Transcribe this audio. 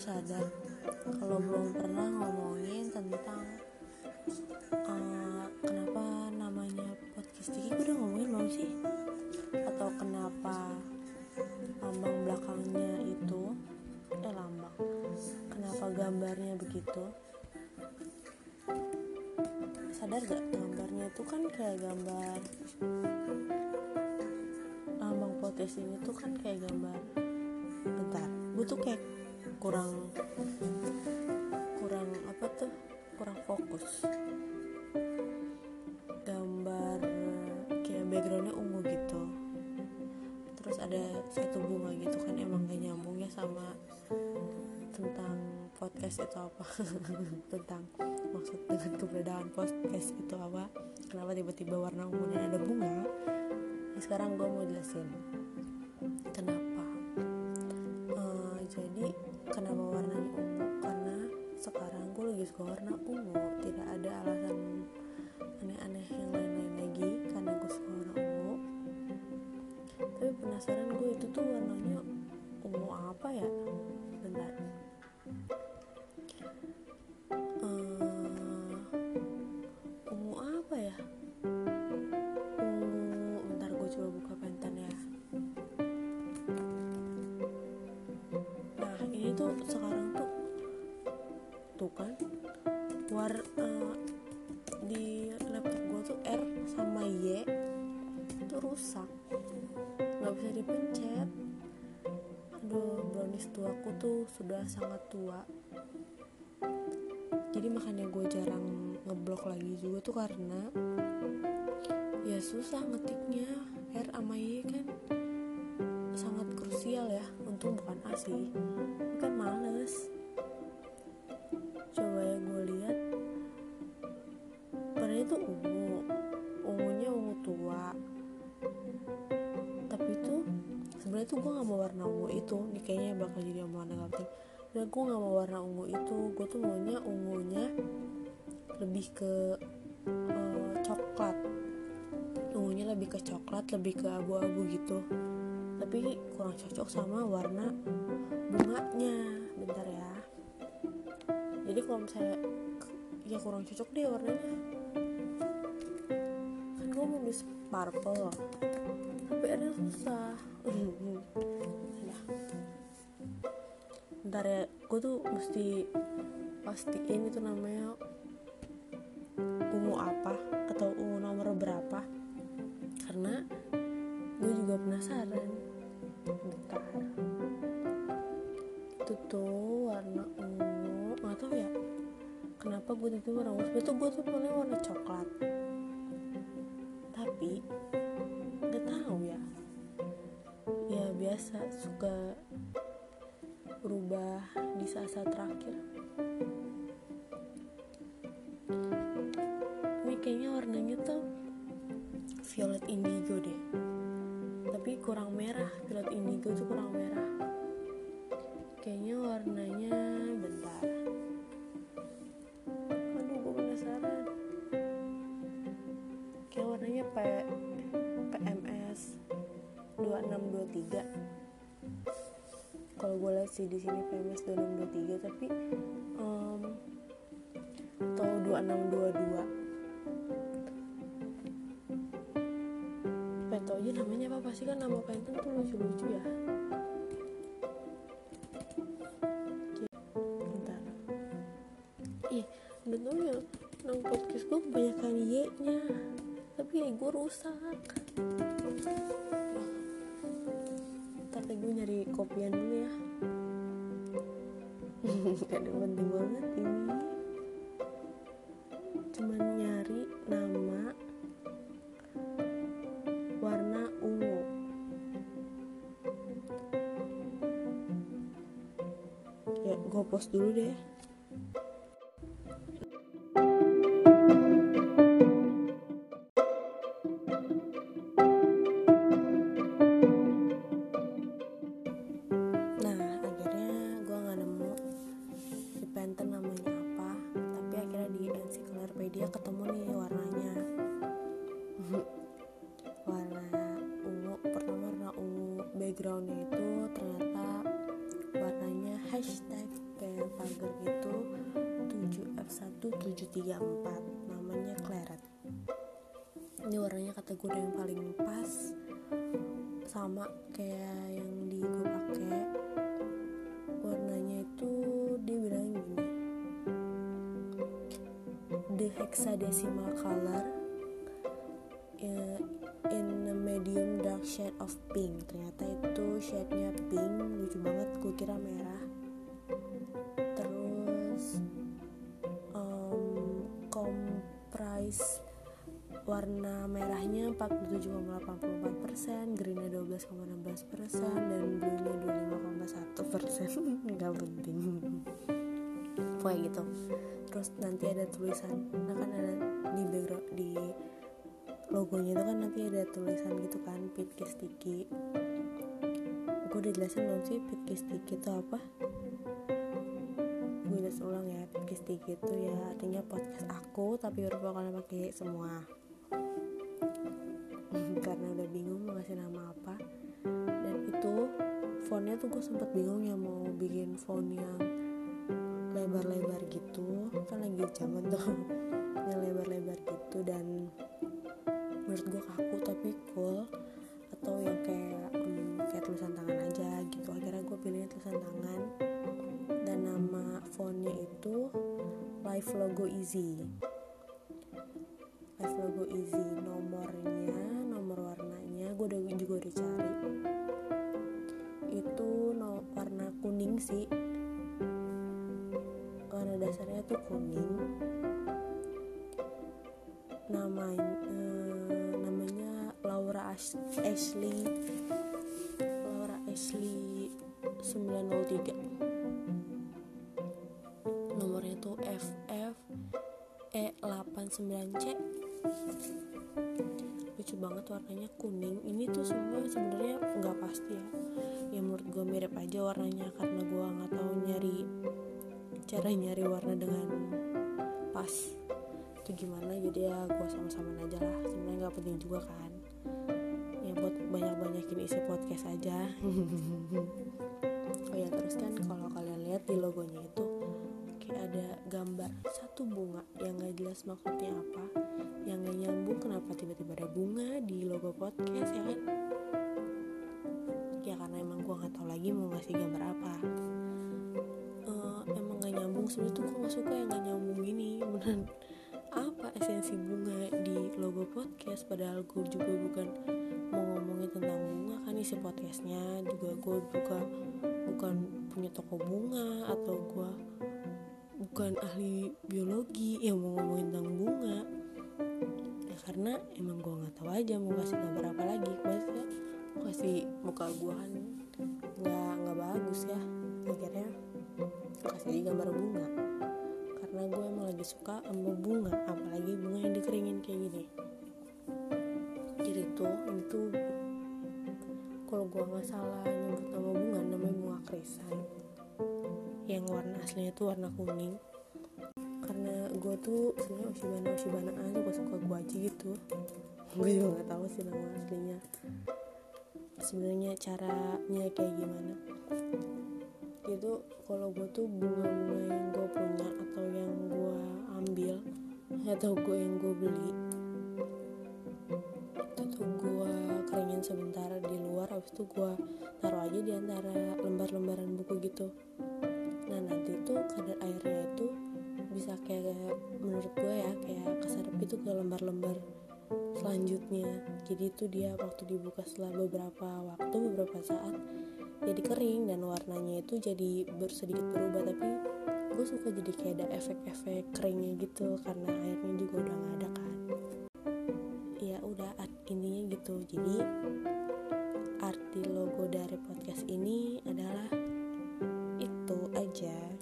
sadar. Kalau belum pernah ngomongin tentang uh, kenapa namanya podcast Tiki gue udah ngomongin belum sih? Atau kenapa lambang belakangnya itu eh lambang. Kenapa gambarnya begitu? Sadar gak gambarnya itu kan kayak gambar lambang podcast ini tuh kan kayak gambar bentar gue tuh kayak kurang kurang apa tuh? Kurang fokus. Gambar kayak backgroundnya ungu gitu. Terus ada satu bunga gitu kan emang gak nyambung ya sama tentang podcast itu apa. Tentang maksud dengan keberadaan podcast itu apa. Kenapa tiba-tiba warna ungu dan ada bunga? Nah, sekarang gue mau jelasin jadi kenapa warnanya ungu? Karena sekarang gue lagi suka warna ungu. Tidak ada alasan aneh-aneh yang lain-lain lagi karena gue suka warna ungu. Tapi penasaran gue itu tuh warnanya ungu apa ya? Bentar. Uh, ungu apa ya sekarang tuh tuh kan war uh, di laptop gue tuh R sama Y itu rusak. Nggak bisa dipencet. Aduh brownies tuaku tuh sudah sangat tua. Jadi makanya gue jarang ngeblok lagi juga tuh karena ya susah ngetiknya. R sama Y kan sangat krusial ya bukan A sih. Kan males. Coba ya gue lihat warnanya tuh ungu. Ungunya ungu tua. Tapi tuh sebenarnya tuh gue nggak mau warna ungu itu. Ini kayaknya bakal jadi omongan yang penting. Dan gue nggak mau warna ungu itu. Gue tuh maunya ungunya lebih ke uh, coklat. Ungunya lebih ke coklat lebih ke abu-abu gitu tapi kurang cocok sama warna bunganya. Bentar ya. Jadi kalau misalnya ya kurang cocok deh warnanya. Kan gue mau nulis purple tapi ada susah. Ya bentar ya gue tuh mesti pastiin itu namanya kenapa gue itu warna itu gue tuh paling warna coklat. Tapi nggak tahu ya. Ya biasa suka berubah di saat-saat terakhir. Ini kayaknya warnanya tuh violet indigo deh. Tapi kurang merah violet indigo tuh kurang merah. Kayaknya warnanya bentar P PMS 2623 kalau gue lihat sih di sini PMS 2623 tapi um, atau 2622 Pento aja namanya apa? Pasti kan nama Penten tuh lucu-lucu ya. Bentar. Ih tau ya nama podcast gue kebanyakan Y tapi ya gue rusak. Deh gue nyari kopian dulu ya. Ada penting banget ini. Cuman nyari nama warna ungu. Ya gue post dulu deh backgroundnya itu ternyata warnanya hashtag kayak pagar gitu 7F1734 namanya claret. Ini warnanya kata gue yang paling pas sama kayak yang di gue pakai. Warnanya itu dia bilang gini. The hexadecimal color shade of pink. Ternyata itu shade-nya pink lucu banget gue kira merah. Terus um, comprise warna merahnya 47,84%, greennya 12,16%, dan bluenya 25,1% nggak penting. Pokoknya gitu. Terus nanti ada tulisan nah kan ada tulisan gitu kan Pitki Sticky gue udah jelasin belum sih Pitki Sticky itu apa? Gue jelas ulang ya Pitki Sticky itu ya artinya podcast aku tapi baru kalian pakai semua. Karena udah bingung mau ngasih nama apa. Dan itu fontnya tuh gue sempet bingung ya mau bikin font yang lebar-lebar gitu. Kan lagi zaman tuh yang lebar-lebar gitu. Dan menurut gue kaku tapi cool. Atau yang kayak um, kayak tulisan tangan aja gitu. Akhirnya gue pilihnya tulisan tangan. Dan nama fontnya itu Live Logo Easy. Live Logo Easy. Nomornya nomor warnanya gue udah juga udah cari. Itu no, warna kuning sih. Warna dasarnya tuh kuning. Namanya Ash Ashley Laura Ashley 903 nomornya tuh FF E89C lucu banget warnanya kuning. Ini tuh semua sebenarnya nggak pasti ya. Ya menurut gue mirip aja warnanya karena gue nggak tahu nyari cara nyari warna dengan pas. Itu gimana jadi ya gue sama-sama aja lah. Sebenarnya nggak penting juga kan ya buat banyak-banyakin isi podcast aja. Oh ya terus kan kalau kalian lihat di logonya itu kayak ada gambar satu bunga yang nggak jelas maksudnya apa yang gak nyambung kenapa tiba-tiba ada bunga di logo podcast ya kan? Ya karena emang gue nggak tahu lagi mau ngasih gambar apa. Uh, emang gak nyambung sebenarnya tuh gue gak suka yang gak nyambung gini. Beneran apa esensi bunga di logo podcast? Padahal gue juga bukan mau ngomongin tentang bunga kan isi podcastnya. Juga gue juga bukan punya toko bunga atau gue bukan ahli biologi yang mau ngomongin tentang bunga. Ya karena emang gue nggak tahu aja mau kasih gambar apa lagi. Maksudnya mau kasih muka gue kan nggak nggak bagus ya akhirnya kasih aja gambar bunga. Karena gue emang lagi suka sama bunga apalagi bunga yang dikeringin kayak gini ini tuh kalau gue nggak salah nyebut nama bunga namanya bunga krisan yang warna aslinya tuh warna kuning. Karena gue tuh sebenarnya Oshibana Oshibana aja gue suka gue aja gitu. Gue juga nggak tahu sih nama aslinya. Sebenarnya caranya kayak gimana. Itu kalau gue tuh bunga-bunga yang gue punya atau yang gue ambil atau gue yang gue beli sebentar di luar habis itu gue taruh aja di antara lembar-lembaran buku gitu. Nah nanti tuh kadar airnya itu bisa kayak menurut gue ya kayak keserap itu ke lembar-lembar selanjutnya. Jadi itu dia waktu dibuka setelah beberapa waktu beberapa saat jadi kering dan warnanya itu jadi bersedikit berubah. Tapi gue suka jadi kayak ada efek-efek keringnya gitu karena airnya juga udah nggak ada kan. Ya udah intinya gitu. Jadi arti logo dari podcast ini adalah itu aja